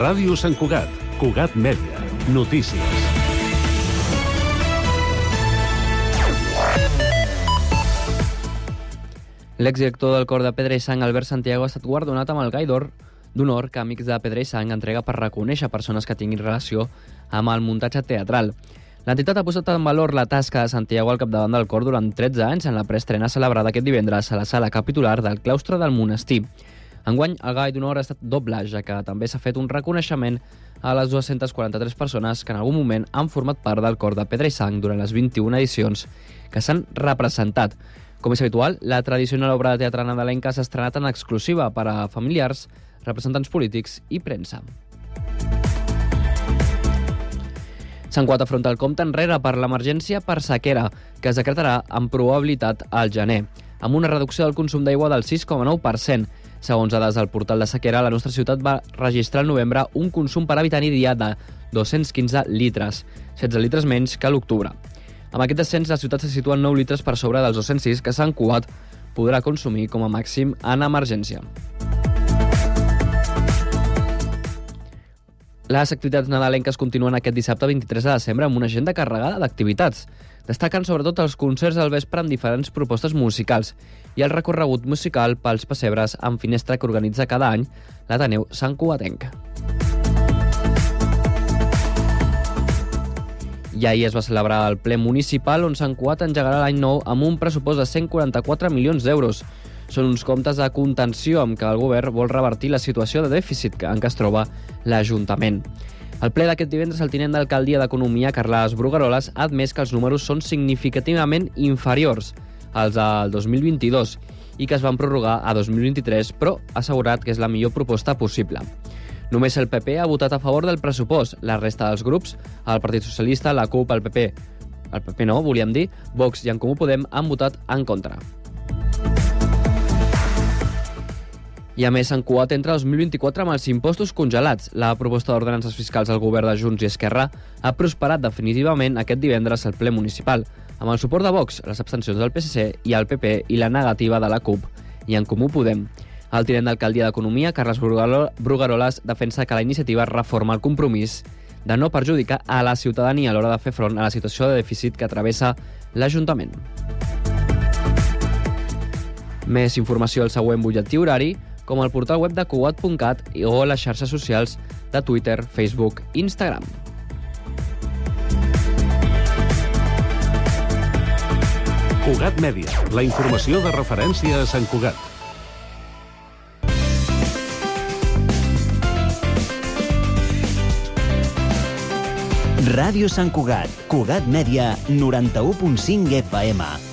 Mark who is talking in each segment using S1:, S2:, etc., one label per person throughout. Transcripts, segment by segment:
S1: Ràdio Sant Cugat, Cugat Mèdia, notícies.
S2: L'exdirector del Cor de Pedra i Sang, Albert Santiago, ha estat guardonat amb el Gai d'Or d'honor que Amics de Pedra i Sang entrega per reconèixer persones que tinguin relació amb el muntatge teatral. L'entitat ha posat en valor la tasca de Santiago al capdavant del cor durant 13 anys en la preestrena celebrada aquest divendres a la sala capitular del claustre del monestir. Enguany, el Gai d'Honor ha estat doble, ja que també s'ha fet un reconeixement a les 243 persones que en algun moment han format part del cor de Pedra i Sang durant les 21 edicions que s'han representat. Com és habitual, la tradicional obra de teatre nadalenca s'ha estrenat en exclusiva per a familiars, representants polítics i premsa. Sant Cuat afronta el compte enrere per l'emergència per sequera, que es decretarà amb probabilitat al gener, amb una reducció del consum d'aigua del 6,9%. Segons dades del portal de sequera, la nostra ciutat va registrar al novembre un consum per habitant i dia de 215 litres, 16 litres menys que l'octubre. Amb aquest descens, la ciutat se situa en 9 litres per sobre dels 206 que Sant Cugat podrà consumir com a màxim en emergència. Les activitats nadalenques continuen aquest dissabte 23 de desembre amb una agenda carregada d'activitats. Destaquen sobretot els concerts al vespre amb diferents propostes musicals i el recorregut musical pels pessebres amb finestra que organitza cada any l'Ateneu Sant Cugatenc. I ahir es va celebrar el ple municipal on Sant Cugat engegarà l'any nou amb un pressupost de 144 milions d'euros. Són uns comptes de contenció amb què el govern vol revertir la situació de dèficit en què es troba l'Ajuntament. Al ple d'aquest divendres, el tinent d'alcaldia d'Economia, Carles Brugaroles, ha admès que els números són significativament inferiors als del 2022 i que es van prorrogar a 2023, però ha assegurat que és la millor proposta possible. Només el PP ha votat a favor del pressupost. La resta dels grups, el Partit Socialista, la CUP, el PP... El PP no, volíem dir, Vox i en Comú Podem han votat en contra. I a més, en Cuat entra 2024 amb els impostos congelats. La proposta d'ordenances fiscals del govern de Junts i Esquerra ha prosperat definitivament aquest divendres al ple municipal, amb el suport de Vox, les abstencions del PSC i el PP i la negativa de la CUP. I en Comú Podem. El tinent d'alcaldia d'Economia, Carles Brugaroles, defensa que la iniciativa reforma el compromís de no perjudicar a la ciutadania a l'hora de fer front a la situació de dèficit que travessa l'Ajuntament. Més informació al següent butlletí horari, com al portal web de cugat.cat o a les xarxes socials de Twitter, Facebook i Instagram.
S1: Cugat Mèdia, la informació de referència a Sant Cugat.
S3: Ràdio Sant Cugat, Cugat Mèdia, 91.5 FM.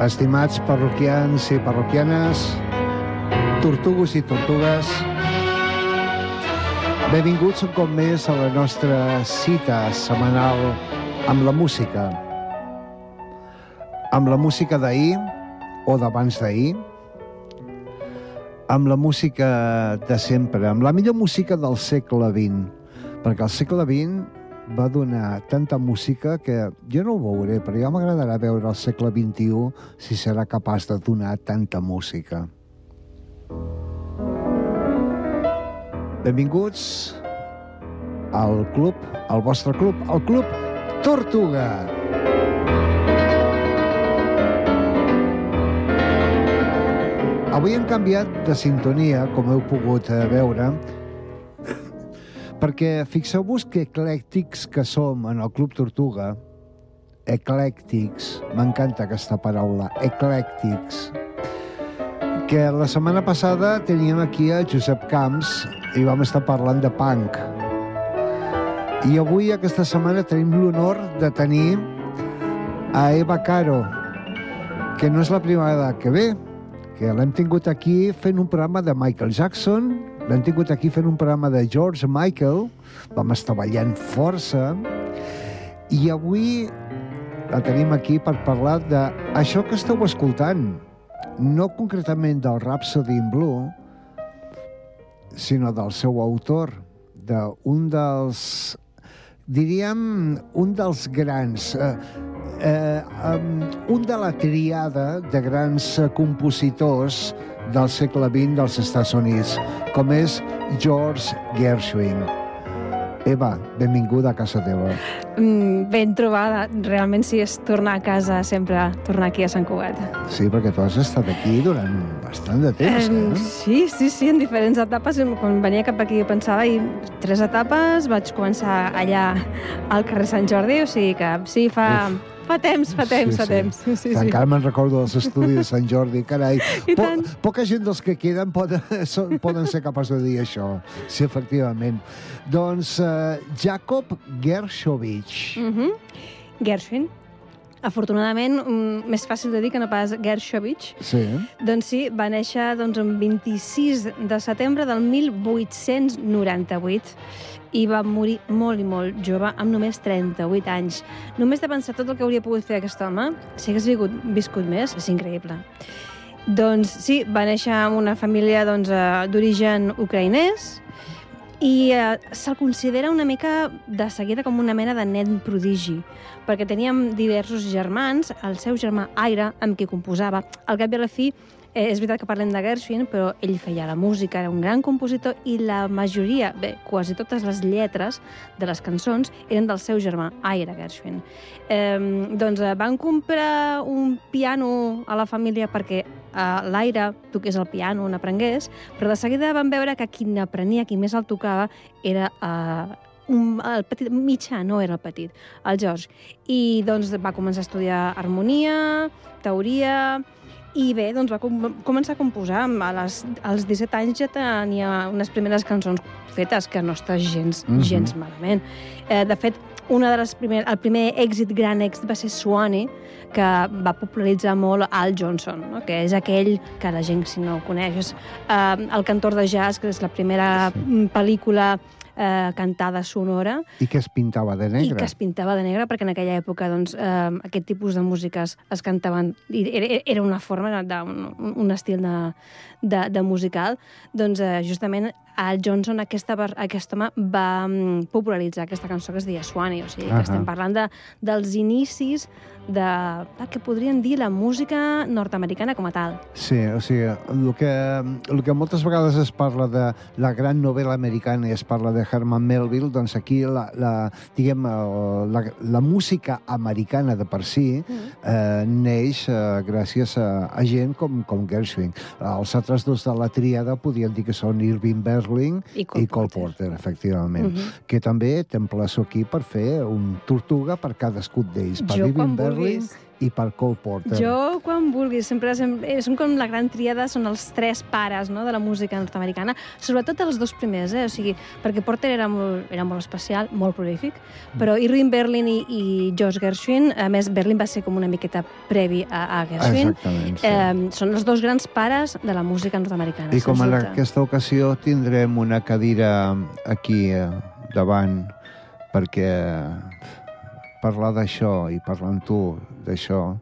S4: Estimats parroquians i parroquianes, tortugos i tortugues. Benvinguts un cop més a la nostra cita setmanal amb la música. Amb la música d'ahir o d'abans d'ahir, amb la música de sempre, amb la millor música del segle XX, perquè el segle XX va donar tanta música que jo no ho veuré, però ja m'agradarà veure el segle XXI si serà capaç de donar tanta música. Benvinguts al club, al vostre club, al club Tortuga. Avui hem canviat de sintonia, com heu pogut eh, veure, perquè fixeu-vos que eclèctics que som en el Club Tortuga, eclèctics, m'encanta aquesta paraula, eclèctics, que la setmana passada teníem aquí a Josep Camps i vam estar parlant de punk. I avui, aquesta setmana, tenim l'honor de tenir a Eva Caro, que no és la primera vegada que ve, que l'hem tingut aquí fent un programa de Michael Jackson, l'hem tingut aquí fent un programa de George Michael, vam estar ballant força, i avui la tenim aquí per parlar d'això que esteu escoltant, no concretament del Rhapsody in Blue, sinó del seu autor, d'un dels, diríem, un dels grans, eh, eh, um, un de la triada de grans eh, compositors del segle XX dels Estats Units, com és George Gershwin. Eva, benvinguda a casa teva.
S5: Mm, ben trobada. Realment sí, és tornar a casa sempre, tornar aquí a Sant Cugat.
S4: Sí, perquè tu has estat aquí durant bastant de temps,
S5: Em,
S4: eh?
S5: sí, sí, sí, en diferents etapes. Quan venia cap aquí pensava, i tres etapes, vaig començar allà al carrer Sant Jordi, o sigui que sí, fa, fa temps, fa temps, fa temps. Sí, sí.
S4: Encara me'n recordo dels estudis de Sant Jordi, carai.
S5: I tant.
S4: poca gent dels que queden poden, són, poden ser capaços de dir això. Sí, efectivament. Doncs uh, Jacob Gershovich.
S5: Mm -hmm. Gershwin. Afortunadament, mm, més fàcil de dir que no pas Gershovich.
S4: Sí.
S5: Doncs sí, va néixer doncs, el 26 de setembre del 1898 i va morir molt i molt jove, amb només 38 anys. Només de pensar tot el que hauria pogut fer aquest home, si hagués viscut, viscut més, és increïble. Doncs sí, va néixer en una família doncs, eh, d'origen ucraïnès i eh, se'l considera una mica de seguida com una mena de nen prodigi, perquè teníem diversos germans, el seu germà Aire, amb qui composava. Al cap i a la fi, eh, és veritat que parlem de Gershwin, però ell feia la música, era un gran compositor i la majoria, bé, quasi totes les lletres de les cançons eren del seu germà, Aire Gershwin. Eh, doncs eh, van comprar un piano a la família perquè eh, l'Aire toqués el piano, n'aprengués, però de seguida van veure que qui n'aprenia, qui més el tocava, era eh, un, el petit, mitjà, no era el petit, el George. I doncs va començar a estudiar harmonia, teoria, i bé, doncs va com començar a composar. A les, als 17 anys ja tenia unes primeres cançons fetes, que no està gens, mm. -hmm. gens malament. Eh, de fet, una de les primer, el primer èxit, gran èxit, va ser Swanee, que va popularitzar molt Al Johnson, no? que és aquell que la gent, si no ho coneix, és eh, el cantor de jazz, que és la primera
S4: sí.
S5: pel·lícula eh, cantada sonora,
S4: I que es pintava de
S5: i
S4: negre.
S5: que es pintava de negre, perquè en aquella època doncs, eh, aquest tipus de músiques es cantaven, i era, era una forma, de, un, un estil de, de, de musical, doncs eh, justament Al Johnson, aquesta, aquest home, va mm, popularitzar aquesta cançó que es deia Swanee, o sigui, que
S4: Ahà.
S5: estem parlant de, dels inicis de, del que podríem dir la música nord-americana com a tal.
S4: Sí, o sigui, el que, el que moltes vegades es parla de la gran novel·la americana i es parla de Herman Melville, doncs aquí la, la, diguem, la, la música americana de per si eh, neix eh, gràcies a, a gent com, com Gershwin. Els altres dos de la tríada podien dir que són Irving Berlin
S5: I
S4: i
S5: Cole
S4: Cole
S5: Porter.
S4: Porter, efectivament.
S5: Mhm.
S4: Que també t'emplaço aquí per fer un tortuga per cadascun d'ells, per
S5: Jo,
S4: Irving
S5: quan Vulguis.
S4: i per Cole Porter.
S5: Jo, quan vulguis, sempre, sempre eh, són com la gran tríada, són els tres pares no, de la música nord-americana, sobretot els dos primers, eh? o sigui, perquè Porter era molt, era molt especial, molt prolífic, però Irving Berlin i, i Josh Gershwin, a més, Berlin va ser com una miqueta previ a, a Gershwin,
S4: sí.
S5: eh, són els dos grans pares de la música nord-americana.
S4: I com en aquesta ocasió tindrem una cadira aquí eh, davant perquè parlar d'això i parlar amb tu d'això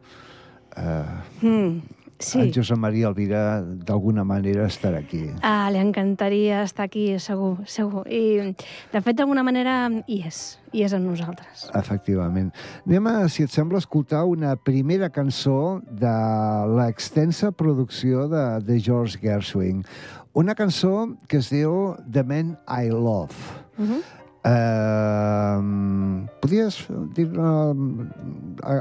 S4: eh,
S5: Mm, sí.
S4: en Josep Maria Elvira d'alguna manera estarà aquí.
S5: Ah, li encantaria estar aquí, segur, segur. I, de fet, d'alguna manera, hi és, hi és amb nosaltres.
S4: Efectivament. Anem a, si et sembla, escoltar una primera cançó de l'extensa producció de, de George Gershwin. Una cançó que es diu The Man I Love.
S5: Uh -huh.
S4: Uh, podries dir uh,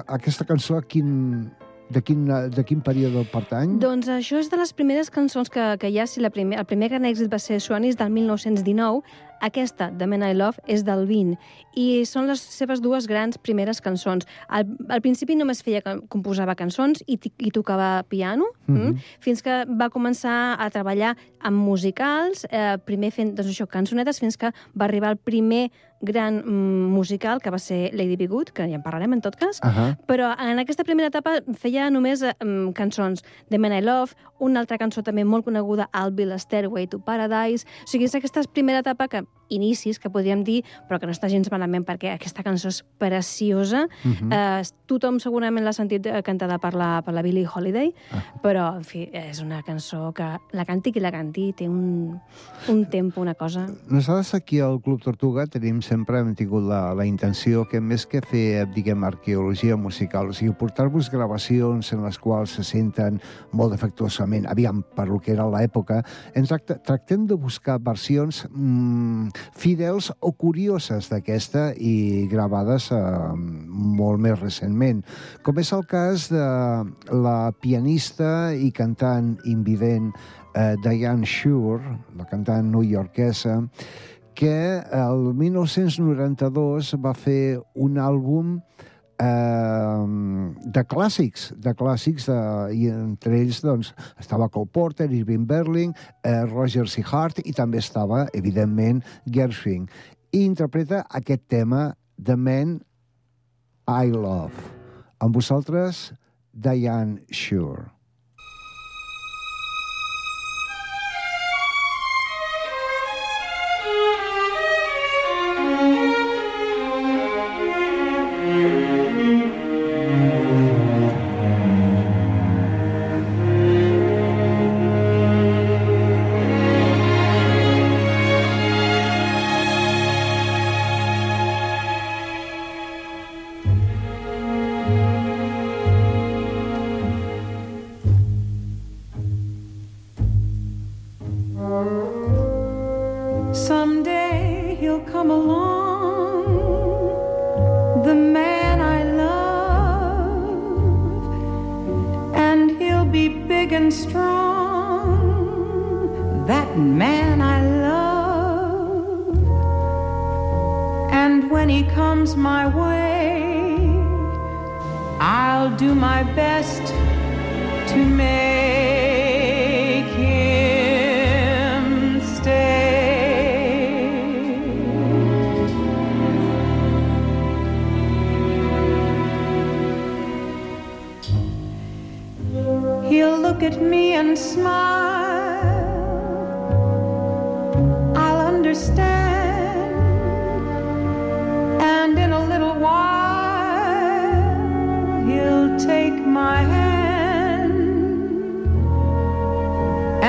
S4: aquesta cançó quin, de, quin, de quin període pertany?
S5: Doncs això és de les primeres cançons que, que hi ha, si la primer, el primer gran èxit va ser Swanee, és del 1919. Aquesta, The Man I Love, és del 20 i són les seves dues grans primeres cançons. Al, al principi només feia que composava cançons i, i tocava piano, mm. -hmm. fins que va començar a treballar amb musicals, eh, primer fent doncs això, cançonetes, fins que va arribar el primer gran mm, musical, que va ser Lady Be Good, que ja en parlarem en tot cas,
S4: Ahà.
S5: però en aquesta primera etapa feia només mm, cançons The Man I Love, una altra cançó també molt coneguda, I'll Be the Stairway to Paradise. O sigui, és aquesta primera etapa que inicis, que podríem dir, però que no està gens malament perquè aquesta cançó és preciosa.
S4: Mhm.
S5: Eh, tothom segurament l'ha sentit eh, cantada per la, per la Billie Holiday,
S4: Ah.
S5: però, en fi, és una cançó que la canti qui la canti té un, un tempo, una cosa...
S4: Nosaltres aquí al Club Tortuga tenim sempre hem tingut la, la intenció que més que fer, diguem, arqueologia musical, o sigui, portar-vos gravacions en les quals se senten molt defectuosament, aviam, per lo que era l'època, ens tracta, tractem de buscar versions mm, fidels o curioses d'aquesta i gravades eh, molt més recentment, com és el cas de la pianista i cantant invident eh, Diane Shure, la cantant newyorkesa, que el 1992 va fer un àlbum eh, de clàssics, de clàssics, de, i entre ells doncs, estava Cole Porter, Irving Berlin, eh, Roger C. Hart i també estava, evidentment, Gershwin. I interpreta aquest tema, The Man I Love. Amb vosaltres, Diane Shure.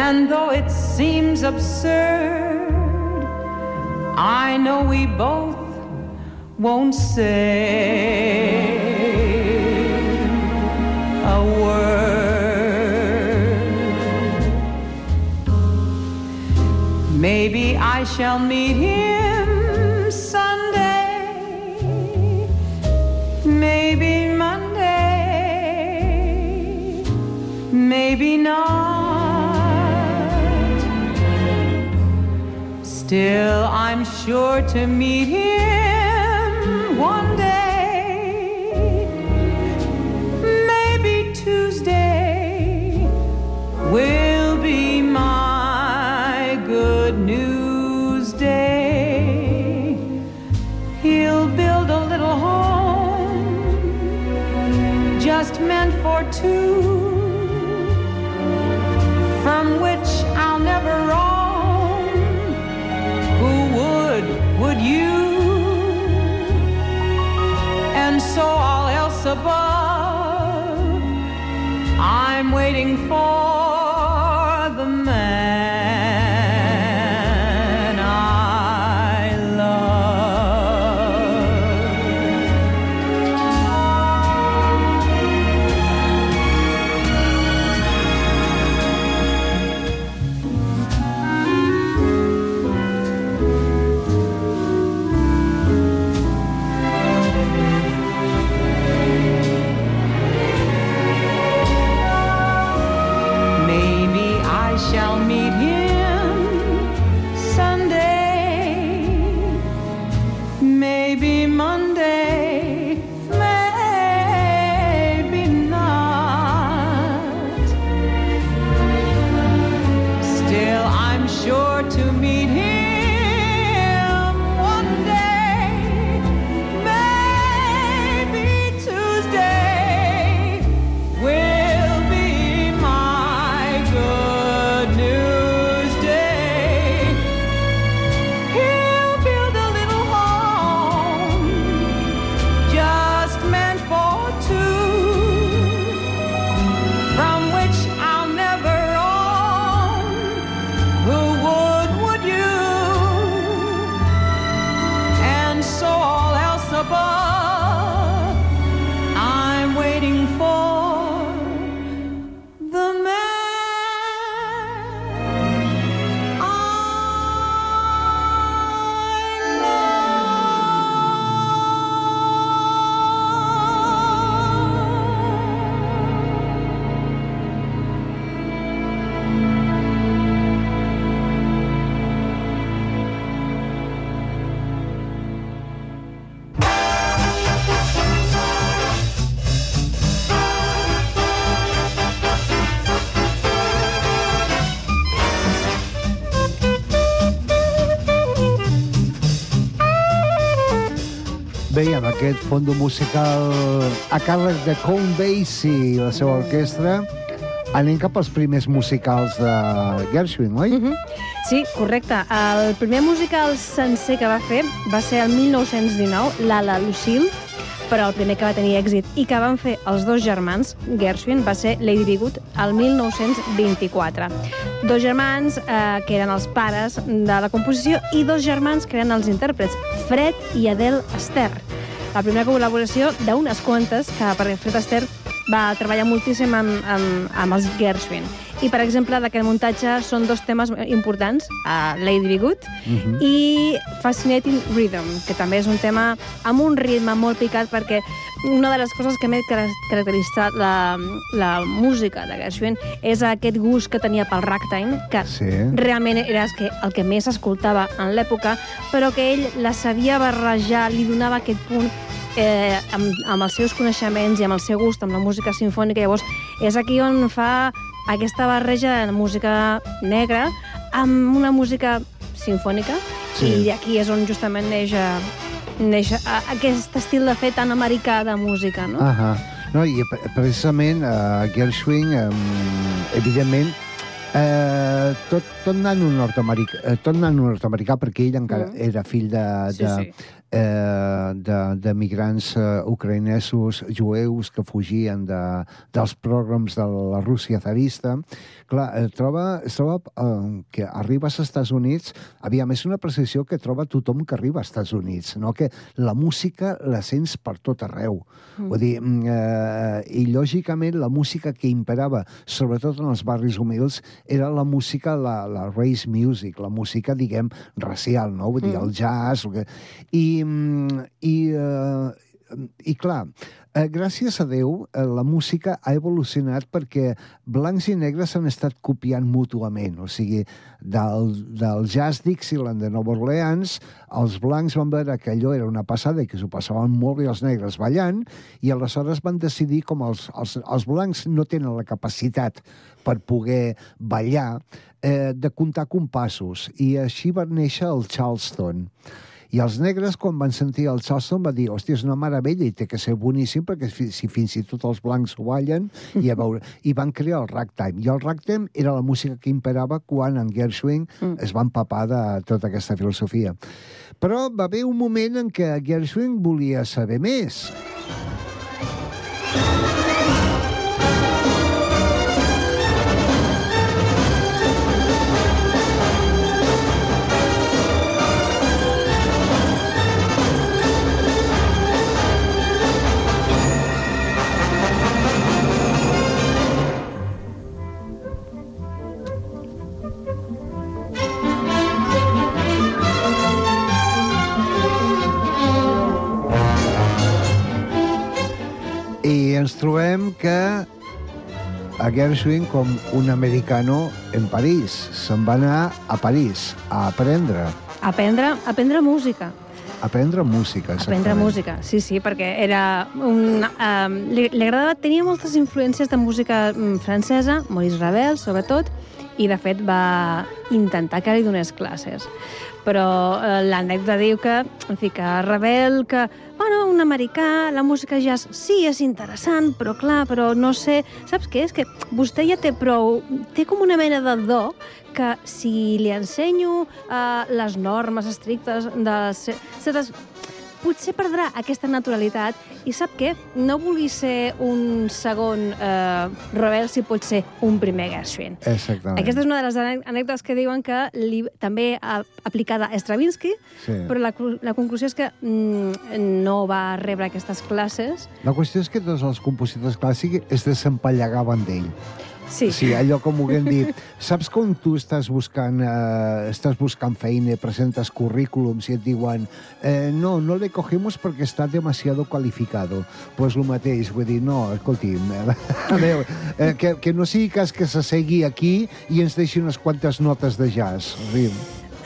S6: And though it seems absurd, I know we both won't say a word. Maybe I shall meet him Still, I'm sure to meet him one day. Maybe Tuesday will be my good news day. He'll build a little home just meant for two, above, I'm waiting for
S4: fondo musical a càrrec de Count Basie i la seva orquestra, anem cap als primers musicals de Gershwin, oi?
S5: Mhm. Sí, correcte. El primer musical sencer que va fer va ser el 1919, l'Ala Lucille, però el primer que va tenir èxit i que van fer els dos germans, Gershwin, va ser Lady Be Good, el 1924. Dos germans eh, que eren els pares de la composició i dos germans que eren els intèrprets, Fred i Adele Astaire. La primera col·laboració d'unes quantes, que per Fred Astaire va treballar moltíssim amb, amb, amb els Gershwin. I, per exemple, d'aquest muntatge són dos temes importants, uh, Lady Be Good
S4: Mhm.
S5: i Fascinating Rhythm, que també és un tema amb un ritme molt picat perquè una de les coses que més car- caracteritza la, la música de Gershwin és aquest gust que tenia pel ragtime, que
S4: Sí.
S5: realment era el que, el que més escoltava en l'època, però que ell la sabia barrejar, li donava aquest punt eh, amb, amb els seus coneixements i amb el seu gust amb la música sinfònica. Llavors, és aquí on fa aquesta barreja de música negra amb una música sinfònica
S4: Sí.
S5: i d'aquí és on justament neix, eh, neix eh, aquest estil de fer tan americà de música, no?
S4: Ahà. No, i pre- precisament uh, Gershwin, um, evidentment, eh, tot, tot nano nord-americà, eh, tot nano nord-americà, perquè ell encara
S5: Mm.
S4: era fill de,
S5: Sí,
S4: de,
S5: sí.
S4: Eh, de, de migrants eh, ucraïnesos, jueus que fugien de, dels programs de la Rússia zarista. Clar, eh, troba, es troba eh, que arribes als Estats Units, havia més una precisió que troba tothom que arriba als Estats Units, no? que la música la sents per tot arreu. Mm. Vull dir, mm, eh, i lògicament la música que imperava, sobretot en els barris humils, era la música, la, la race music, la música, diguem, racial, no? Vull dir,
S5: Mm.
S4: el jazz... el Que... I, mm, i, eh, i clar, eh, gràcies a Déu, eh, la música ha evolucionat perquè blancs i negres s'han estat copiant mútuament. O sigui, del, del jazz Dixieland de Nova Orleans, els blancs van veure que allò era una passada i que s'ho passaven molt bé els negres ballant, i aleshores van decidir, com els, els, els blancs no tenen la capacitat per poder ballar, eh, de comptar compassos. I així va néixer el Charleston. I els negres, quan van sentir el Charleston, va dir, hòstia, és una meravella i té que ser boníssim perquè fi- si fins i tot els blancs ho ballen, i, a veure, i van crear el ragtime. I el ragtime era la música que imperava quan en Gershwin
S5: Mm.
S4: es va empapar de tota aquesta filosofia. Però va haver un moment en què Gershwin volia saber més. Ens trobem que a Gershwin, com un americano en París, se'n va anar a París a aprendre.
S5: Aprendre, aprendre música.
S4: aprendre música.
S5: Aprendre
S4: exactament.
S5: música, sí, sí, perquè era un... Um, li, li agradava, tenia moltes influències de música mm, francesa, Maurice Ravel, sobretot, i de fet va intentar que li donés classes. Però eh, l'anècdota diu que, en fi, que Ravel, que, bueno, un americà, la música jazz sí és interessant, però clar, però no sé... Saps què? És que vostè ja té prou... Té com una mena de do que si li ensenyo eh, les normes estrictes de certes potser perdrà aquesta naturalitat i sap què? No vulgui ser un segon eh, rebel si pot ser un primer Gershwin.
S4: Exactament.
S5: Aquesta és una de les anè- anècdotes que diuen que li, també ha aplicada a Stravinsky,
S4: Sí.
S5: però la, la conclusió és que mm, no va rebre aquestes classes.
S4: La qüestió és que tots els compositors clàssics es desempallegaven d'ell.
S5: Sí,
S4: Sí, allò com ho haguem dit. Saps com tu estàs buscant, eh, estàs buscant feina, presentes currículums i et diuen eh, no, no le cogemos perquè està demasiado calificado. Pues el mateix, vull dir, no, escolti'm, eh, a veure, eh, que, que no sigui cas que s'assegui aquí i ens deixi unes quantes notes de jazz. Rim.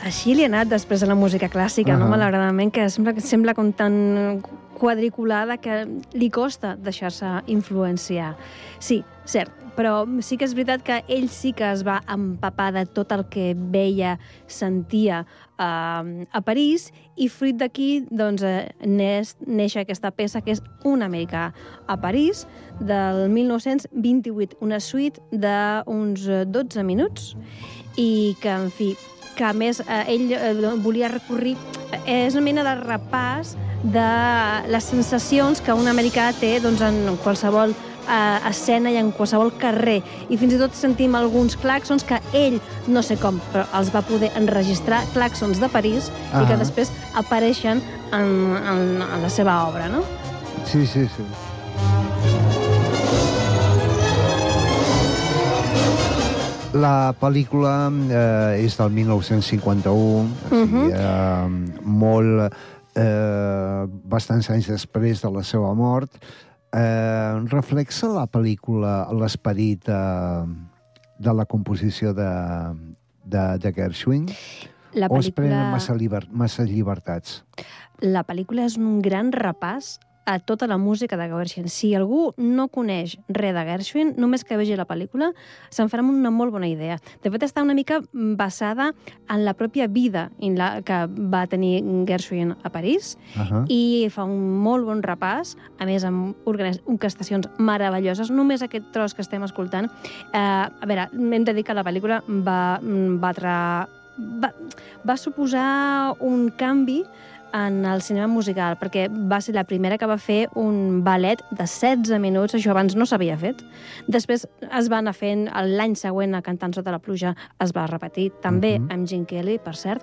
S5: Així li ha anat després de la música clàssica, uh -huh. no? Malauradament, que sembla, sembla com tan quadriculada que li costa deixar-se influenciar. Sí, cert, però sí que és veritat que ell sí que es va empapar de tot el que veia, sentia eh, a París i fruit d'aquí doncs, eh, neix, neix aquesta peça que és un americà a París del 1928, una suite d'uns eh, 12 minuts i que, en fi, que a més eh, ell eh, volia recurrir... Eh, és una mena de repàs de les sensacions que un americà té doncs, en qualsevol eh, escena i en qualsevol carrer. I fins i tot sentim alguns claxons que ell, no sé com, però els va poder enregistrar, claxons de París, ah. i que
S4: Ah.
S5: després apareixen en, en, en la seva obra, no?
S4: Sí, sí, sí. La pel·lícula eh, és del 1951, o sigui,
S5: Mhm.
S4: eh, molt... Eh, bastants anys després de la seva mort. Eh, reflexa la pel·lícula l'esperit eh, de la composició de, de, de Gershwin?
S5: La
S4: O es prenen
S5: pel·lícula,
S4: massa, lliber, massa llibertats?
S5: la pel·lícula és un gran repàs a tota la música de Gershwin. Si algú no coneix res de Gershwin, només que vegi la pel·lícula se'n farà una molt bona idea. De fet, està una mica basada en la pròpia vida en la que va tenir Gershwin a París
S4: Uh -huh.
S5: i fa un molt bon repàs, a més amb orquestacions meravelloses. Només aquest tros que estem escoltant. Eh, a veure, hem de dir que la pel·lícula va mm, batre... Va, va suposar un canvi en el cinema musical, perquè va ser la primera que va fer un ballet de 16 minuts, això abans no s'havia fet. Després es va anar fent, l'any següent, a Cantant sota la pluja, es va repetir, també
S4: Mhm.
S5: amb Gene Kelly, per cert,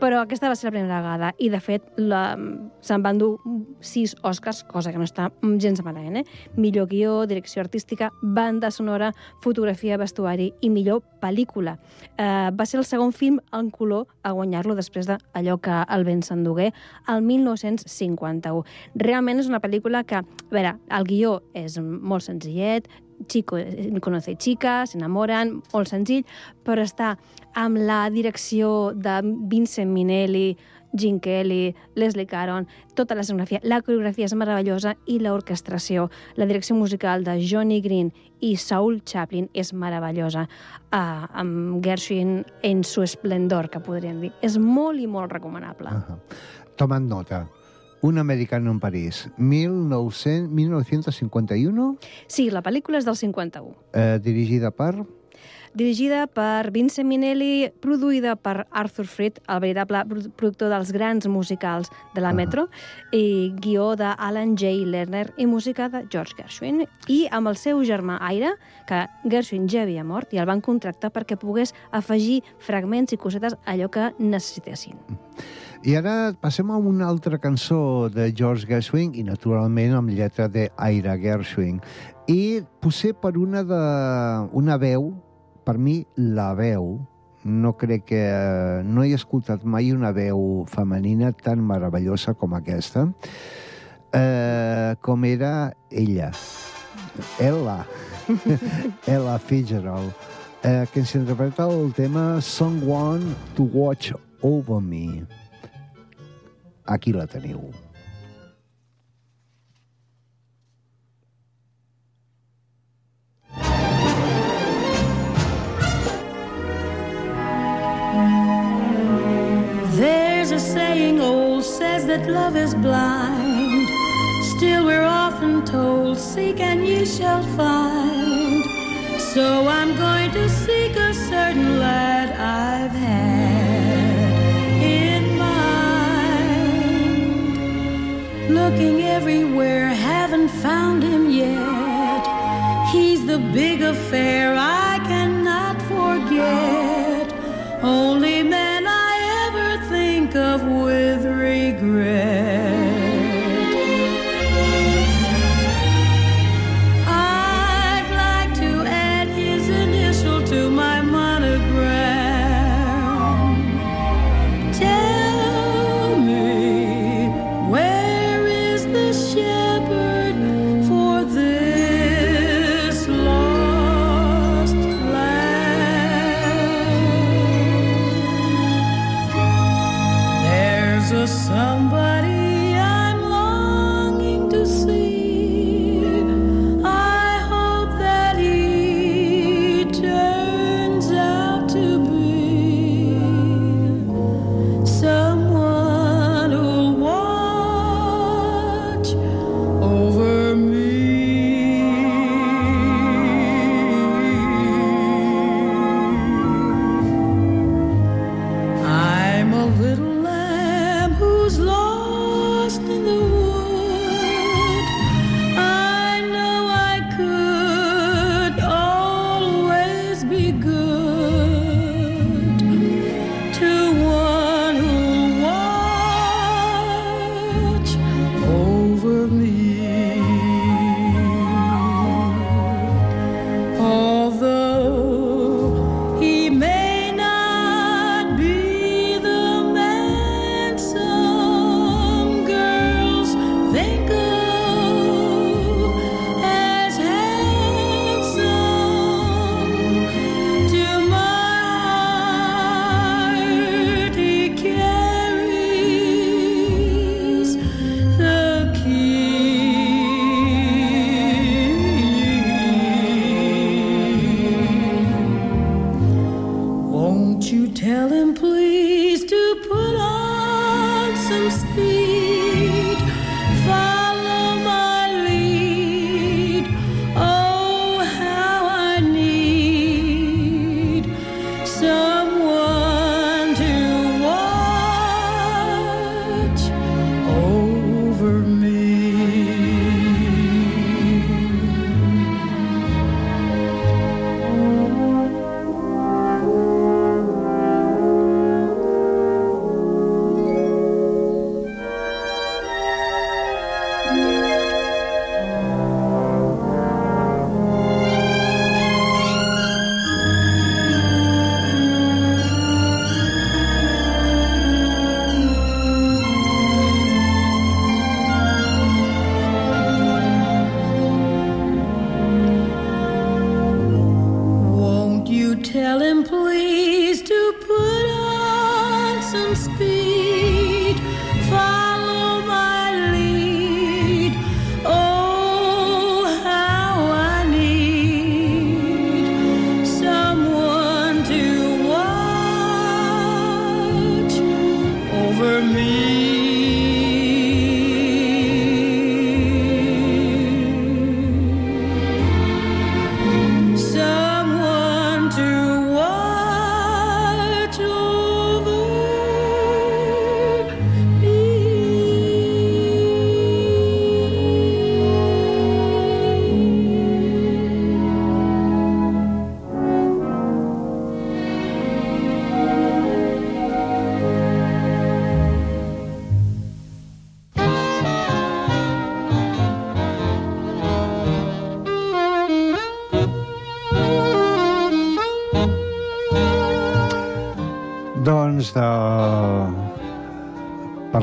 S5: però aquesta va ser la primera vegada, i de fet la, se'n van dur sis Oscars, cosa que no està gens malament, eh? Millor guió, direcció artística, banda sonora, fotografia, vestuari i millor pel·lícula. Eh, va ser el segon film en color a guanyar-lo després d'allò que el vent s'endugué el 1951. Realment és una pel·lícula que, a veure, el guió és molt senzillet, Chico conoce chica, s'enamoren, molt senzill, però està amb la direcció de Vincent Minelli, Gene Kelly, Leslie Caron, tota la escenografia, la coreografia és meravellosa i l'orquestració, la direcció musical de Johnny Green i Saul Chaplin és meravellosa, uh, amb Gershwin en su esplendor, que podríem dir. És molt i molt recomanable.
S4: Uh -huh. Tomant nota. Un americano en París, 1900, 1951,
S5: Sí, la pel·lícula és del 51.
S4: eh, dirigida per...
S5: dirigida per Vincent Minelli, produïda per Arthur Freed, el veritable produ- productor dels grans musicals de la
S4: Ah.
S5: Metro, i guió d'Alan J. Lerner i música de George Gershwin. I amb el seu germà Aire, que Gershwin ja havia mort, i el van contractar perquè pogués afegir fragments i cosetes allò que necessitessin.
S4: I ara passem a una altra cançó de George Gershwin i, naturalment, amb lletra de Gershwin. I potser per una de... una veu, per mi, la veu, no crec que... No he escoltat mai una veu femenina tan meravellosa com aquesta, eh, com era ella. Ella. Ella Fitzgerald, eh, que ens interpreta el tema Someone to Watch Over Me. Aquí la teniu.
S7: There's a saying old says that love is blind. Still, we're often told, Seek and ye shall find. So I'm going to seek a certain lad I've had in mind. Looking everywhere, haven't found him yet. He's the big affair I only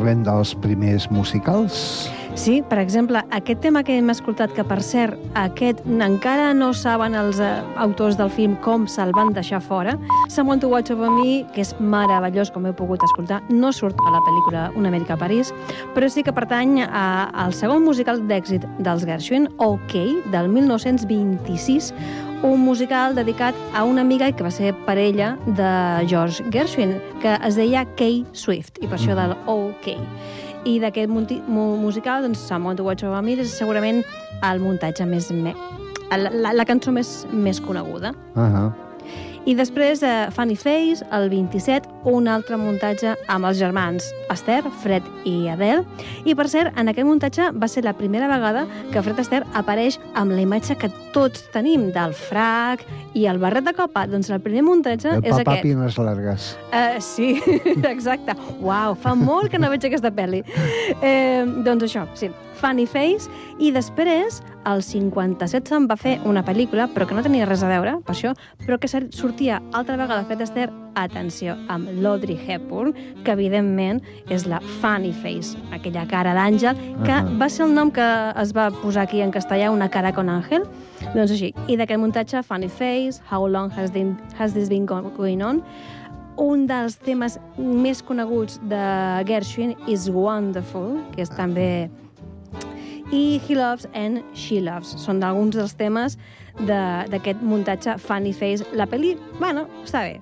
S4: parlem dels primers musicals?
S5: Sí, per exemple, aquest tema que hem escoltat, que per cert, aquest encara no saben els eh, autors del film com se'l van deixar fora, Someone to Watch Over Me, que és meravellós, com heu pogut escoltar, no surt a la pel·lícula Un Amèrica a París, però sí que pertany a, al segon musical d'èxit dels Gershwin, OK, del 1926, un musical dedicat a una amiga que va ser parella de George Gershwin, que es deia Kay Swift, i per això del OK. I d'aquest musical, doncs, Someone to Watch Over Me és segurament el muntatge més... Me... La, la, la cançó més, més coneguda.
S4: Uh -huh.
S5: I després de Funny Face, el 27, un altre muntatge amb els germans Esther, Fred i Adele. I, per cert, en aquest muntatge va ser la primera vegada que Fred Astaire apareix amb la imatge que tots tenim del frac i el barret de copa. Doncs el primer muntatge
S4: El
S5: és
S4: papà
S5: aquest.
S4: Pines Largues.
S5: Uh, sí, exacte. Uau, fa molt que no veig aquesta pel·li. Eh, doncs això, sí, Funny Face. I després, el 57 se'n va fer una pel·lícula, però que no tenia res a veure, per això, però que sortia altra vegada Fred Astaire, atenció, amb l'Audrey Hepburn, que evidentment és la Funny Face, aquella cara d'àngel, que
S4: Ahà.
S5: va ser el nom que es va posar aquí en castellà, una cara con àngel, doncs així. I d'aquest muntatge, Funny Face, How Long Has, been, has This Been Go- Going On, un dels temes més coneguts de Gershwin is Wonderful, que és també i He Loves and She Loves. Són alguns dels temes de- d'aquest muntatge Funny Face. La pel·li, bueno, està bé,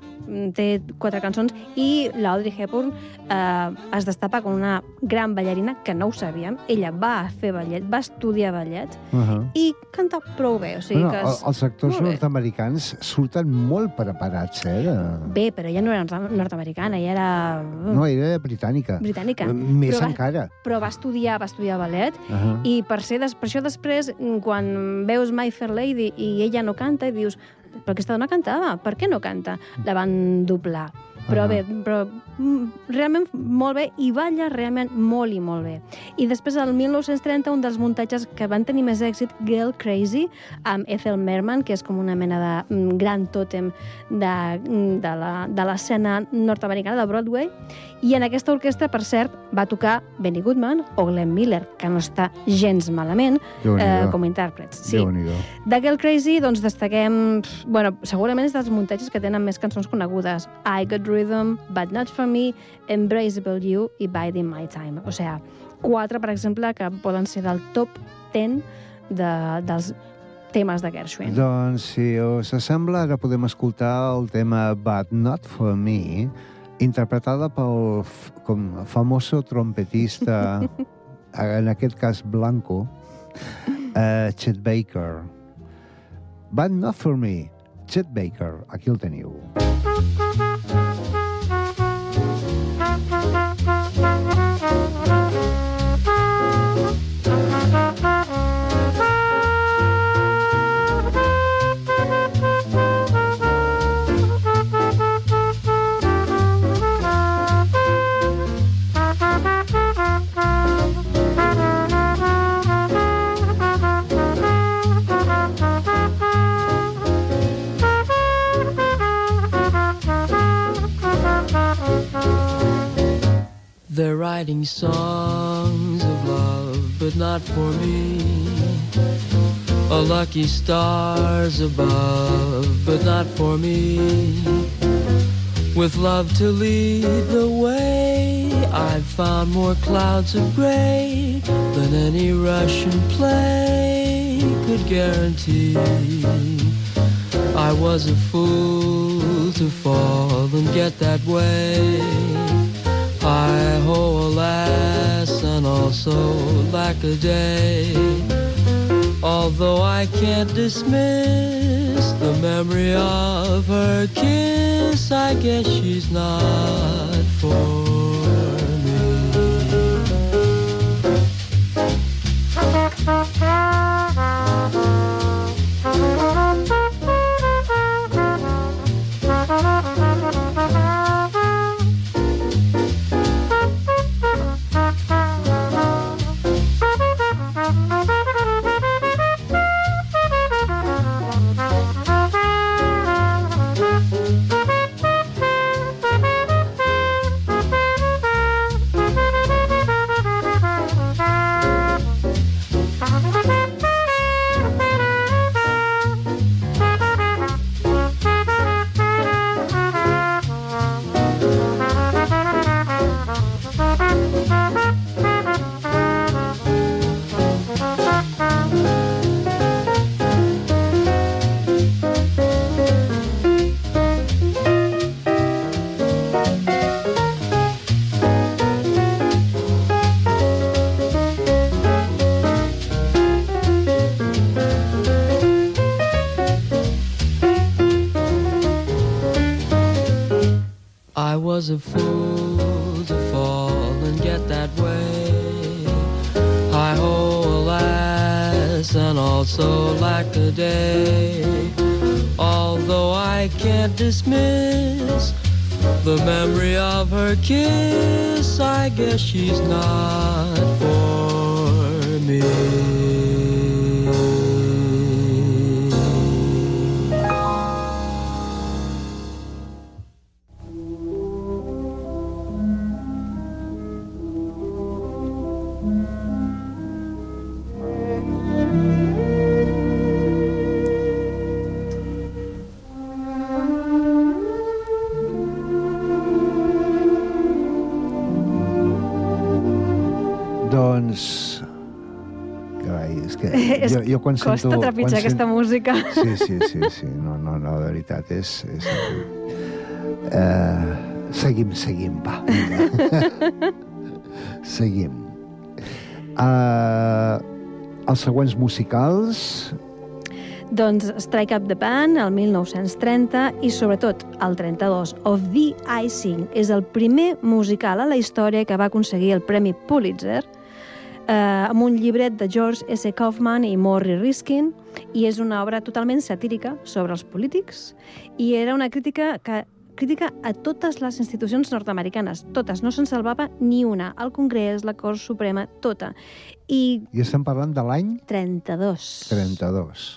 S5: té quatre cançons i l'Audrey Hepburn eh, es destapa com una gran ballarina, que no ho sabíem. Ella va fer ballet, va estudiar ballet
S4: Uh -huh.
S5: i canta prou bé. O sigui
S4: bueno,
S5: que és...
S4: els actors nord-americans surten molt preparats, eh? De...
S5: Bé, però ella no era nord- nord-americana, ella era mm,
S4: No, era britànica.
S5: britànica.
S4: Més
S5: Però va-
S4: encara.
S5: Però va estudiar, va estudiar ballet
S4: Uh -huh.
S5: I per, ser, des- per això després, mm, quan veus My Fair Lady i ella no canta, i dius, però aquesta dona cantava, per què no canta? La van doblar. Però
S4: Ah.
S5: bé, però mm, realment molt bé i balla realment molt i molt bé. I després, el 1930, un dels muntatges que van tenir més èxit, Girl Crazy, amb Ethel Merman, que és com una mena de mm, gran tòtem de, mm, de l'escena nord-americana de Broadway. I en aquesta orquestra, per cert, va tocar Benny Goodman o Glenn Miller, que no està gens malament eh, com a intèrprets. Sí. De Girl Crazy, doncs, destaquem... Bueno, segurament és dels muntatges que tenen més cançons conegudes. I Got Rhythm, But Not For Me, Embraceable You i Biding My Time. O sigui, quatre, per exemple, que poden ser del top 10 de, dels temes de Gershwin.
S4: Doncs, si us sembla, ara podem escoltar el tema But Not For Me, interpretada pel com famoso trompetista, en aquest cas Blanco, uh, Chet Baker. But Not For Me, Chet Baker, aquí el teniu.
S7: They're writing songs of love, but not for me. A lucky stars above, but not for me. With love to lead the way, I've found more clouds of gray than any Russian play could guarantee. I was a fool to fall and get that way. I ho, alas, and also lack a day. Although I can't dismiss the memory of her kiss, I guess she's not for. me.
S8: the memory of her kiss, I guess she's not for me.
S4: Jo, quan
S5: Costa
S4: sento...
S5: trepitjar
S4: quan
S5: aquesta música.
S4: Sí, sí, sí, sí. No, no, no, de veritat, és... és... Uh, seguim, seguim, va. seguim. Uh, els següents musicals...
S5: Doncs Strike Up the Band, el 1930, i sobretot el 32, Of the Icing, és el primer musical a la història que va aconseguir el Premi Pulitzer, eh, amb un llibret de George S. Kaufman i Morrie Riskin, i és una obra totalment satírica sobre els polítics, i era una crítica que crítica a totes les institucions nord-americanes, totes, no se'n salvava ni una, el Congrés, la Cort Suprema, tota. I
S4: I estem parlant de l'any
S5: 32.
S4: 32.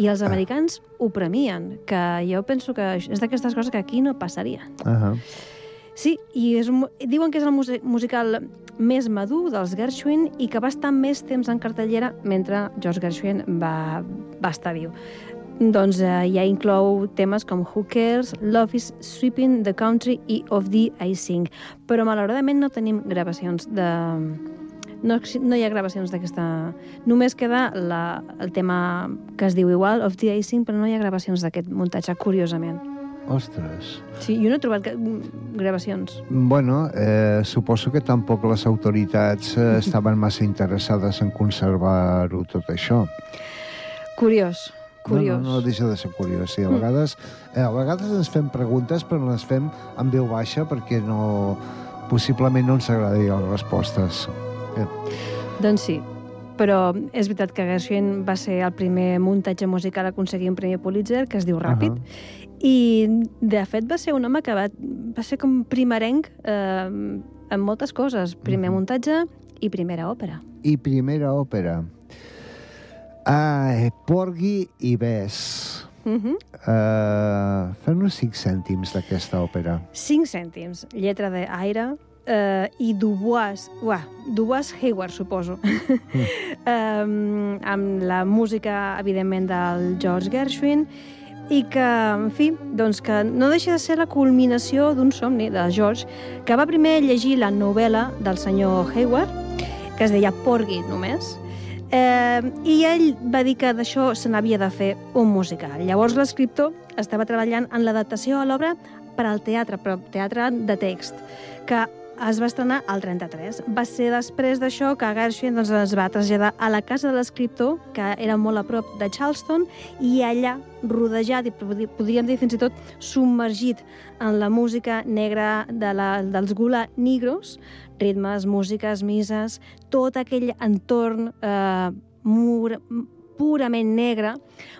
S5: I els americans ho premien, que jo penso que és d'aquestes coses que aquí no passaria.
S4: Uh -huh.
S5: Sí, i és, diuen que és el musical més madur dels Gershwin i que va estar més temps en cartellera mentre George Gershwin va, va estar viu. Doncs eh, ja inclou temes com Who Cares, Love is Sweeping the Country i Of the I Sing. Però malauradament no tenim gravacions de... No, no hi ha gravacions d'aquesta... Només queda la, el tema que es diu igual, Of the I Sing, però no hi ha gravacions d'aquest muntatge, curiosament.
S4: Ostres.
S5: Sí, jo no he trobat mm, gravacions.
S4: Bueno, eh, suposo que tampoc les autoritats eh, estaven massa interessades en conservar-ho tot això.
S5: Curiós, curiós.
S4: No, no, no deixa de ser curiós. Sí, a, vegades, eh, a vegades ens fem preguntes, però les fem en veu baixa perquè no, possiblement no ens agradarien les respostes.
S5: Doncs sí, però és veritat que Gershwin va ser el primer muntatge musical a aconseguir un premi Pulitzer, que es diu Ràpid, i de fet va ser un home que va, va ser com primerenc eh, en moltes coses. Primer
S4: Mhm.
S5: muntatge i primera òpera.
S4: I primera òpera. Ah, Porgy i Bess.
S5: Uh -huh.
S4: Uh, Fem-nos cinc cèntims d'aquesta òpera.
S5: 5 cèntims, lletra d'Aire, eh, i Dubois, uah, Dubois Hayward, suposo, um, amb la música, evidentment, del George Gershwin, i que, en fi, doncs que no deixa de ser la culminació d'un somni de George, que va primer llegir la novel·la del senyor Hayward, que es deia Porgy només, eh, i ell va dir que d'això se n'havia de fer un musical. Llavors l'escriptor estava treballant en l'adaptació a l'obra per al teatre, però teatre de text, que es va estrenar al 33. Va ser després d'això que Gershwin doncs, es va traslladar a la casa de l'escriptor, que era molt a prop de Charleston, i allà, rodejat i podríem dir fins i tot submergit en la música negra de la, dels Gula Negros, ritmes, músiques, mises, tot aquell entorn eh, mur, purament negre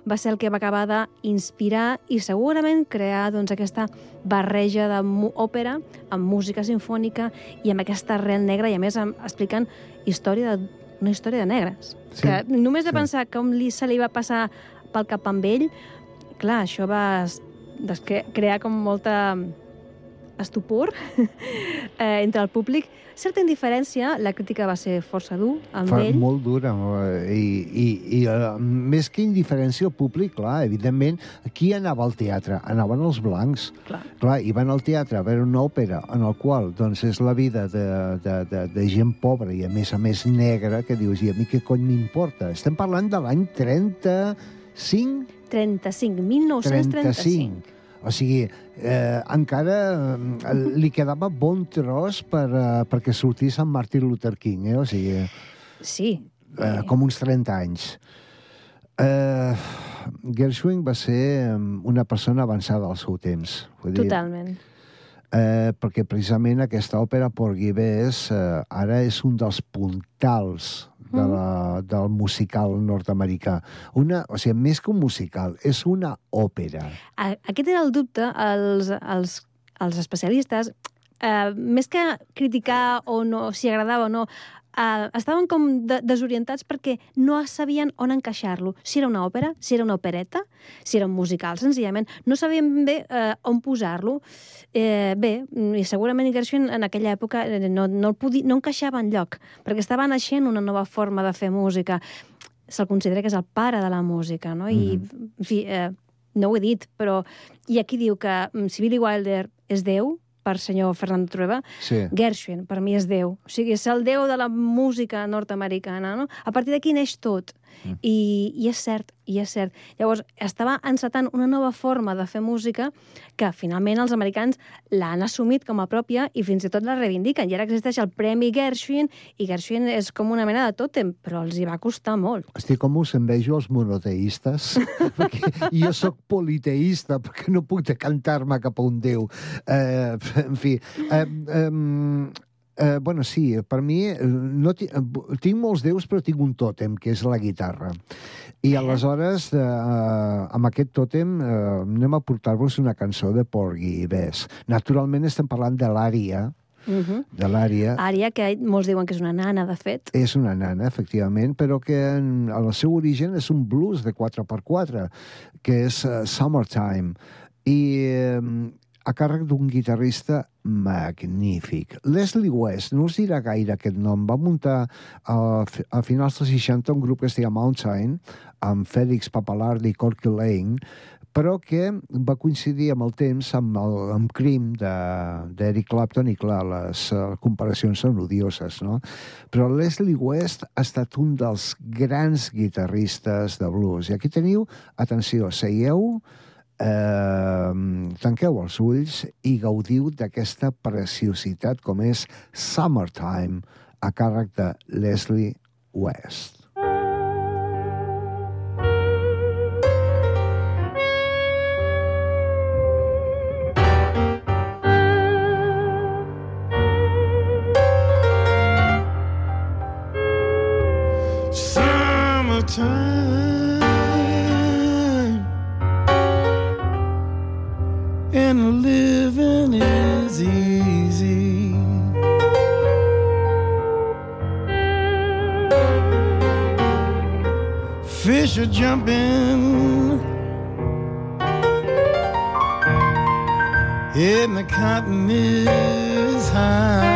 S5: va ser el que va acabar d'inspirar i segurament crear doncs, aquesta barreja d'òpera amb música sinfònica i amb aquesta arrel negra i a més explicant història de, una història de negres.
S4: Sí,
S5: que només de
S4: sí.
S5: pensar com li, se li va passar pel cap amb ell, clar, això va crear com molta estupor eh, entre el públic. Certa indiferència, la crítica va ser força dur amb
S4: Fa
S5: ell.
S4: molt dura. eh, I, i, i uh, més que indiferència al públic, clar, evidentment, qui anava al teatre? Anaven els blancs.
S5: Clar.
S4: Clar, i van al teatre a veure una òpera en el qual doncs, és la vida de, de, de, de gent pobra i a més a més negra, que dius, i a mi què cony m'importa? Estem parlant de l'any 35?
S5: 35, 1935.
S4: 35. O sigui, eh, encara eh, li quedava bon tros per, eh, perquè sortís en Martin Luther King, eh? O sigui,
S5: Sí.
S4: eh, com uns 30 anys. Eh, Gershwin va ser eh, una persona avançada al seu temps. Vull dir,
S5: Totalment.
S4: eh, perquè precisament aquesta òpera Porgy Bess eh, ara és un dels puntals de la, del musical nord-americà. Una, o sigui, més que un musical, és una òpera.
S5: A- Aquest era el dubte. Els, els, els especialistes, eh, més que criticar o no, si agradava o no, eh, estaven com de, desorientats perquè no sabien on encaixar-lo. Si era una òpera, si era una opereta, si era un musical, senzillament. No sabien bé eh, on posar-lo. Eh, bé, i segurament Gershwin en aquella època eh, no, no, el podia, no encaixava en lloc, perquè estava naixent una nova forma de fer música. Se'l considera que és el pare de la música, no? I, en fi, eh, no ho he dit, però... I aquí diu que mm, si Billy Wilder és Déu, per senyor Fernando Trueba,
S4: Sí.
S5: Gershwin, per mi, és Déu. O sigui, és el Déu de la música nord-americana, no? A partir d'aquí neix tot. Mm. I, I és cert, i és cert. Llavors, estava encetant una nova forma de fer música que finalment els americans l'han assumit com a pròpia i fins i tot la reivindiquen. I ara existeix el Premi Gershwin i Gershwin és com una mena de tòtem, però els hi va costar molt.
S4: Estic com us envejo els monoteistes, perquè jo sóc politeista, perquè no puc decantar-me cap a un déu. Eh, en fi, eh, eh, eh, bueno, sí, per mi eh, no eh, tinc molts déus, però tinc un tòtem, que és la guitarra. I aleshores, eh, amb aquest tòtem, eh, anem a portar-vos una cançó de Porgy i Bess. Naturalment estem parlant de l'ària,
S5: Uh -huh.
S4: de l'ària,
S5: Ària, que molts diuen que és una nana, de fet.
S4: és una nana, efectivament, però que en, el seu origen és un blues de 4x4, que és uh, Summertime, i uh, a càrrec d'un guitarrista magnífic. Leslie West, no us dirà gaire aquest nom, va muntar a, a finals dels 60 un grup que es deia Mountain, amb Félix Papalardi i Corky Lane, però que va coincidir amb el temps amb el amb de- d'Eric Clapton i, clar, les uh, comparacions són odioses, no? Però Leslie West ha estat un dels grans guitarristes de blues. I aquí teniu, atenció, seieu, eh, tanqueu els ulls i gaudiu d'aquesta preciositat com és Summertime a càrrec de Leslie West.
S9: Are jumping and the cotton is high.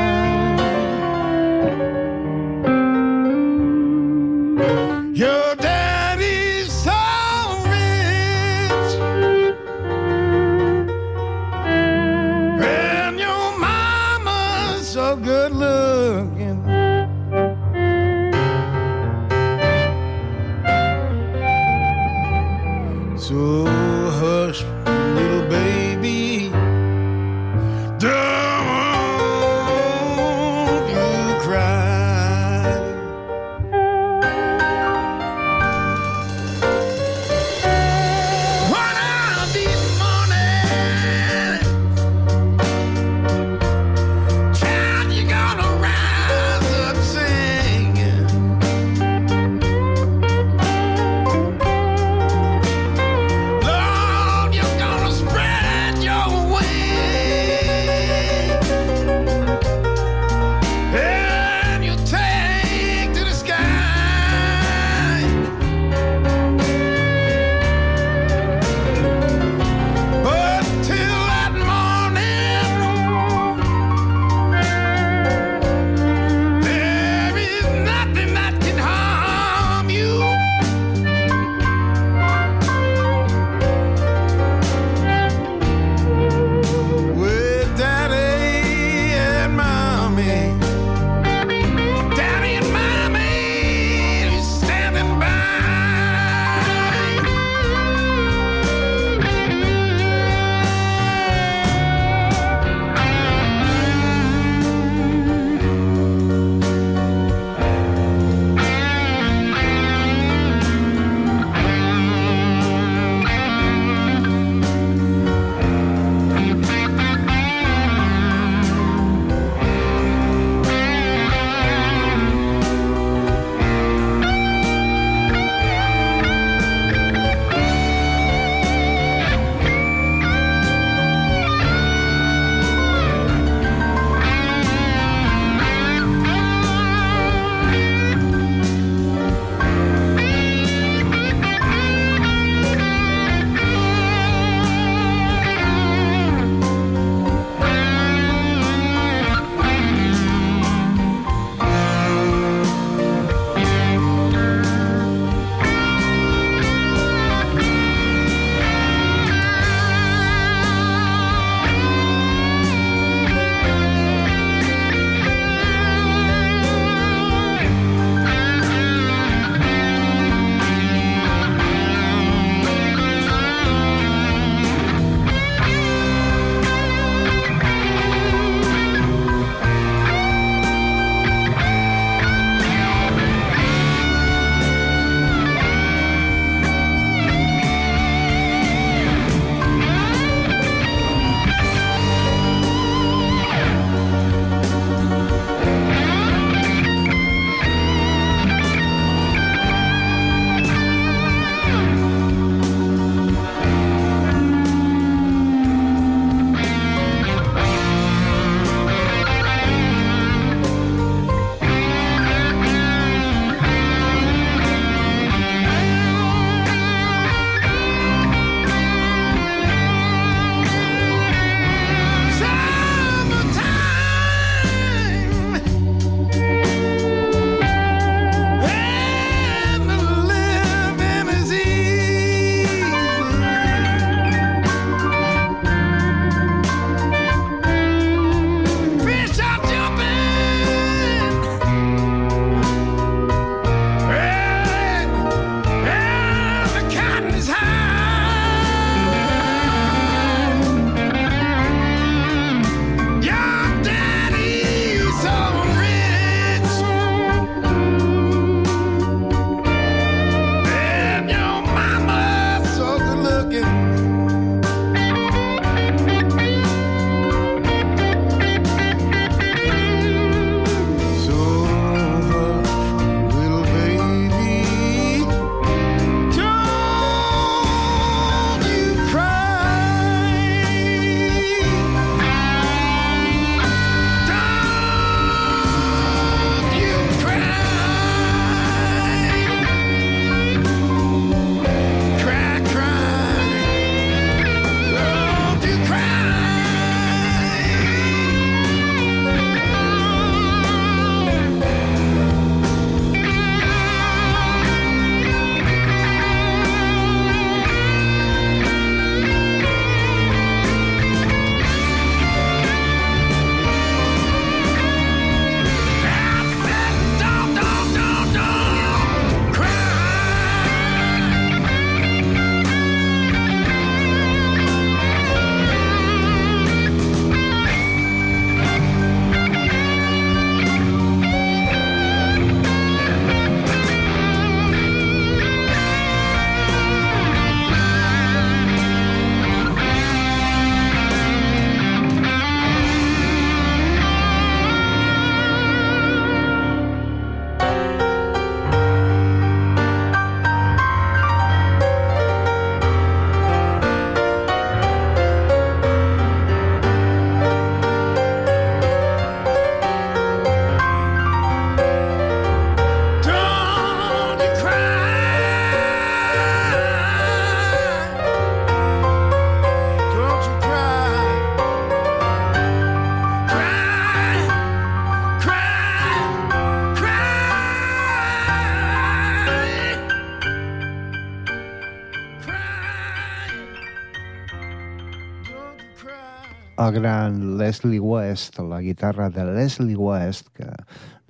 S4: El gran Leslie West, la guitarra de Leslie West, que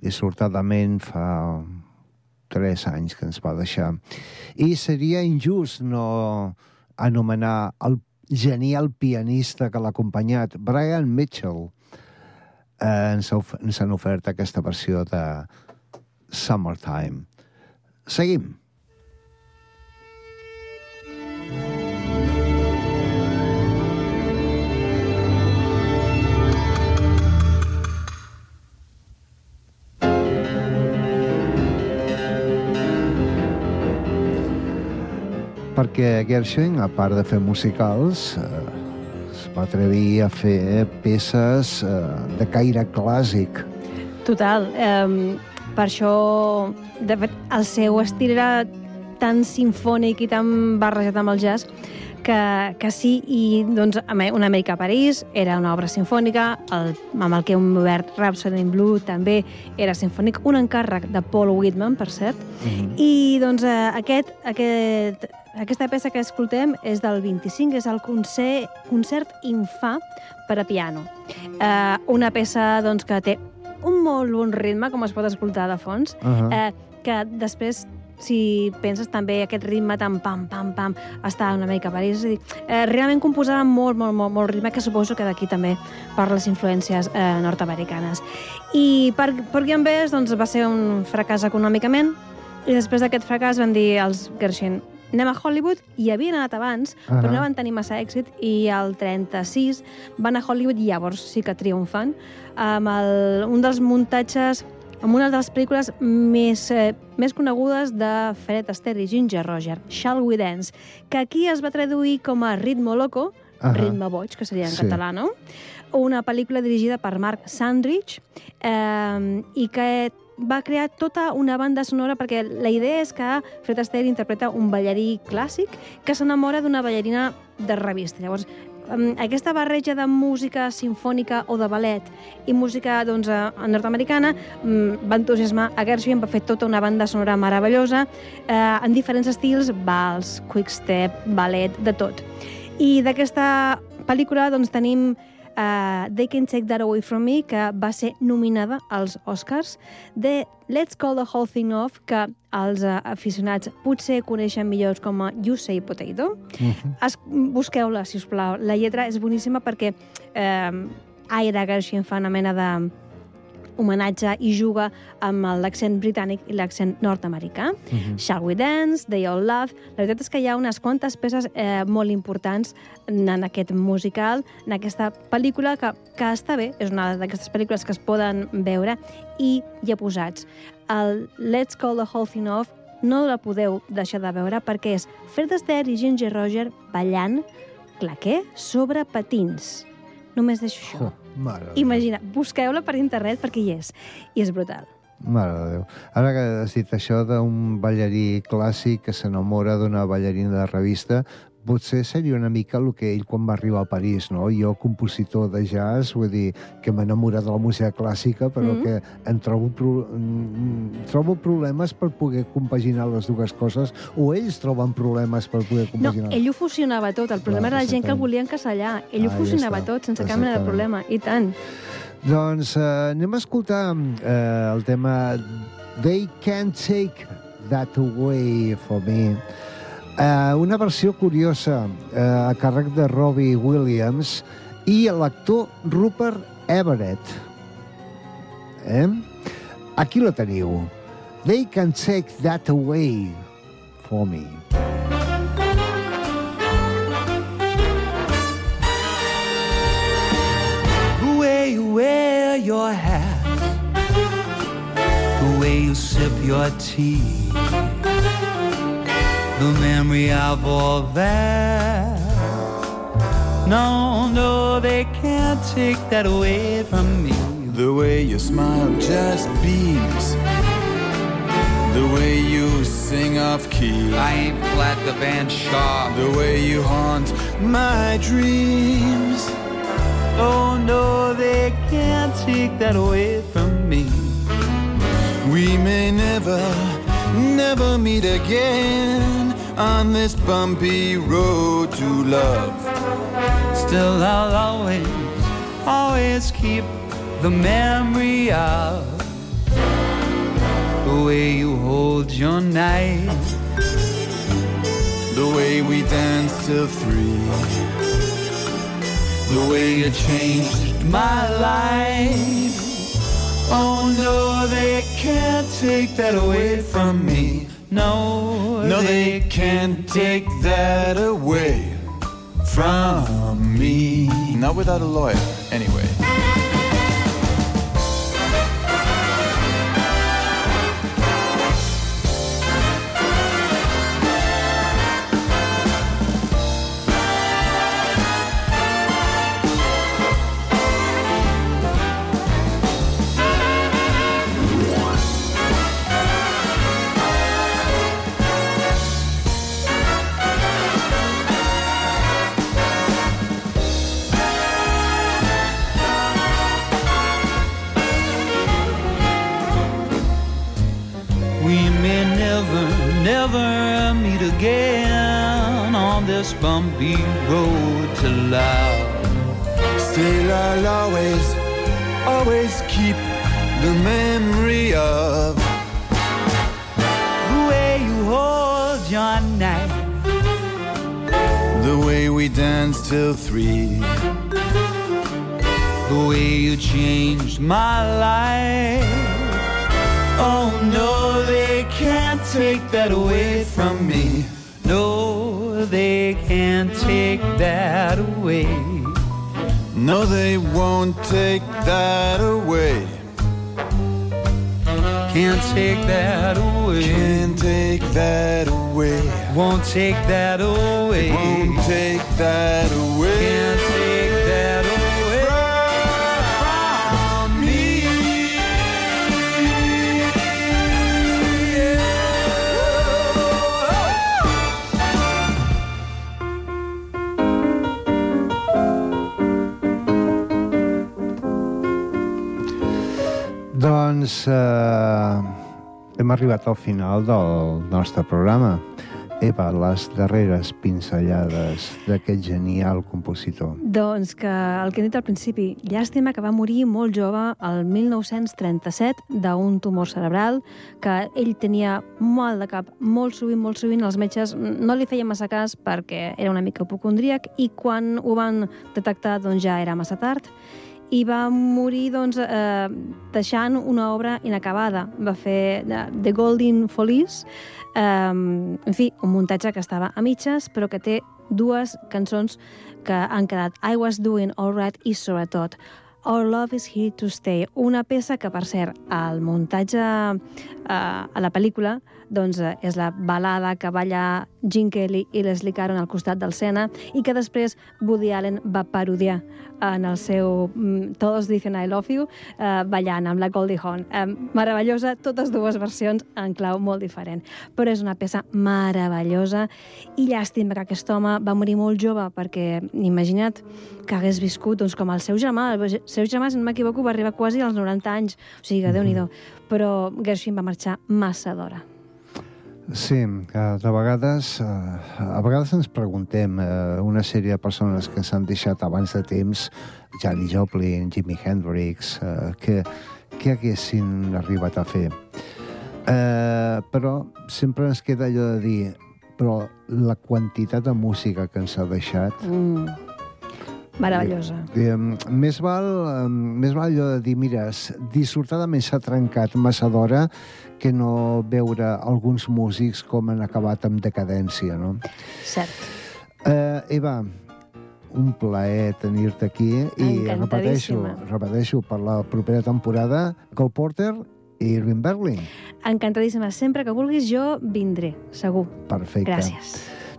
S4: dissortadament fa tres anys que ens va deixar. I seria injust no anomenar el genial pianista que l'ha acompanyat, Brian Mitchell. Eh, ens, han ofert aquesta versió de Summertime. Seguim. Perquè Gershwin, a part de fer musicals, eh, es va atrevir a fer peces eh, de caire clàssic.
S5: Total. Um, per això, de fet, el seu estil era tan sinfònic i tan barrejat amb el jazz que, que sí, i doncs Una Amèrica a París era una obra sinfònica, el, amb el que hem obert Rhapsody in Blue també era sinfònic, un encàrrec de Paul Whitman, per cert, i doncs eh, aquest, aquest, aquesta peça que escoltem és del 25, és el concert, concert infà per a piano. Eh, una peça doncs, que té un molt bon ritme, com es pot escoltar de fons,
S4: Uh -huh.
S5: eh, que després si penses també aquest ritme tan pam, pam, pam, està una mica París, és a dir, eh, realment composava molt, molt, molt, molt ritme, que suposo que d'aquí també per les influències eh, nord-americanes. I per, per Bess doncs, va ser un fracàs econòmicament, i després d'aquest fracàs van dir els Gershwin anem a Hollywood, i havien anat abans, uh -huh. però no van tenir massa èxit, i al 36 van a Hollywood i llavors sí que triomfant, amb el, un dels muntatges amb una de les pel·lícules més, eh, més conegudes de Fred Astaire i Ginger Roger, Shall We Dance, que aquí es va traduir com a Ritmo Loco,
S4: Ahà.
S5: Ritme Boig, que seria en
S4: Sí.
S5: català, no? Una pel·lícula dirigida per Mark Sandrich eh, i que va crear tota una banda sonora perquè la idea és que Fred Astaire interpreta un ballarí clàssic que s'enamora d'una ballarina de revista. Llavors, aquesta barreja de música sinfònica o de ballet i música doncs, eh, nord-americana va entusiasmar a Gershwin, va fer tota una banda sonora meravellosa eh, en diferents estils, vals, quickstep, ballet, de tot. I d'aquesta pel·lícula doncs, tenim uh, They Can Take That Away From Me, que va ser nominada als Oscars, de Let's Call the Whole Thing Off, que els uh, aficionats potser coneixen millor com a You Say Potato. Es, busqueu-la, si us plau. La lletra és boníssima perquè eh, Ira Gershwin fa una mena de homenatge i juga amb l'accent britànic i l'accent nord-americà. Mm -hmm. Shall We Dance, They All Love... La veritat és que hi ha unes quantes peces eh, molt importants en aquest musical, en aquesta pel·lícula que, que està bé, és una d'aquestes pel·lícules que es poden veure i hi ha posats. El Let's Call the Whole Thing Off no la podeu deixar de veure perquè és Fred Astaire i Ginger Roger ballant claquer sobre patins. Només deixo això.
S4: Oh, mare.
S5: Imagina, busqueu-la per internet perquè hi és. I és brutal.
S4: Mare de Déu. Ara que has dit això d'un ballarí clàssic que s'enamora d'una ballarina de revista, potser seria una mica el que ell quan va arribar a París, no? Jo, compositor de jazz, vull dir, que m'enamora de la música clàssica, però
S5: Mhm.
S4: que en trobo, pro... mm, trobo problemes per poder compaginar les dues coses, o ells troben problemes per poder
S5: No,
S4: compaginar.
S5: ell ho fusionava tot. El problema
S4: Clar,
S5: era la gent que volia encasellar. Ell ho
S4: Ah, ja
S5: fusionava
S4: està.
S5: tot, sense cap mena de problema. I tant.
S4: Doncs eh, anem a escoltar eh, el tema They Can't Take That Away For Me. Eh, una versió curiosa eh, a càrrec de Robbie Williams i l'actor Rupert Everett. Eh? Aquí la teniu. They Can't Take That Away For Me.
S6: The way you wear your hat, the way you sip your tea, the memory of all that. No, no, they can't take that away from me.
S9: The way you smile just beams. The way you sing off key.
S6: I ain't flat, the band sharp.
S9: The way you haunt my dreams.
S6: Oh, no, they can't take that away from me.
S9: We may never, never meet again on this bumpy road to love.
S6: Still, I'll always always keep the memory of the way you hold your knife,
S9: The way we danced till three.
S6: the way you changed my life. Oh no, they can't take that away from me. No,
S9: No, they can't take that away from me. Not without a lawyer,
S6: bumpy road to love.
S9: Still, I'll always, always keep the memory of
S6: The way you hold your knife,
S9: the way we danced till three.
S6: the way you changed my life. Oh no, they can't take that away from me. They can't take that away.
S9: No, they won't take that away.
S6: Can't take that away.
S9: Can't take that away.
S6: Won't take that away.
S9: Won't take that away.
S6: Can't
S4: Doncs eh, hem arribat al final del nostre programa. Eva, les darreres pinzellades d'aquest genial compositor.
S5: Doncs que el que he dit al principi, llàstima que va morir molt jove el 1937 d'un tumor cerebral, que ell tenia mal de cap molt sovint, molt sovint, els metges no li feien massa cas perquè era una mica hipocondríac i quan ho van detectar doncs ja era massa tard i va morir doncs, eh, deixant una obra inacabada. Va fer eh, The Golden Follies, eh, en fi, un muntatge que estava a mitges, però que té dues cançons que han quedat I Was Doing All Right i sobretot Our Love is Here to Stay, una peça que, per cert, al muntatge eh, a la pel·lícula doncs, eh, és la balada que balla Gene Kelly i Leslie Caron al costat del Sena i que després Woody Allen va parodiar en el seu mm, Todos dicen I love you, eh, ballant amb la Goldie Hawn. Eh, meravellosa, totes dues versions en clau molt diferent. Però és una peça meravellosa i llàstima que aquest home va morir molt jove perquè imagina't que hagués viscut doncs, com el seu germà. El seu germà, si no m'equivoco, va arribar quasi als 90 anys. O sigui que, déu-n'hi-do. Però Gershwin va marxar massa d'hora.
S4: Sí, de vegades, eh, a vegades ens preguntem eh, una sèrie de persones que s'han deixat abans de temps, Janis Joplin, Jimi Hendrix, eh, que, què haguessin arribat a fer. Eh, però sempre ens queda allò de dir però la quantitat de música que ens ha deixat
S5: Mm. Meravellosa.
S4: Eh, més, val, eh, més val allò de dir, mira, dissortadament s'ha trencat massa d'hora que no veure alguns músics com han acabat amb decadència, no?
S5: Cert.
S4: Eh, Eva, un plaer tenir-te aquí i repeteixo, repeteixo per la propera temporada Cole Porter i Irving Berlin.
S5: Encantadíssima. Sempre que vulguis jo vindré, segur.
S4: Perfecte.
S5: Gràcies.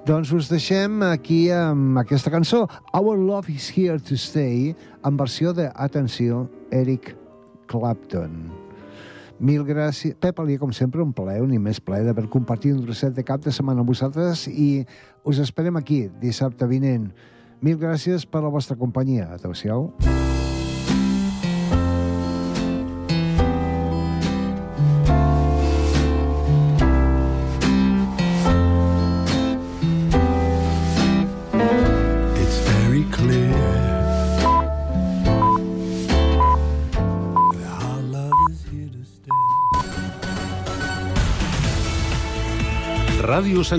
S4: Doncs us deixem aquí amb aquesta cançó, Our Love is Here to Stay, en versió de, atenció, Eric Clapton. Mil gràcies. Pep Alia, com sempre, un plaer, un immens plaer d'haver compartit un trosset de cap de setmana amb vosaltres i us esperem aquí, dissabte vinent. Mil gràcies per la vostra companyia. Adéu-siau.
S9: It's
S1: Ràdio Sant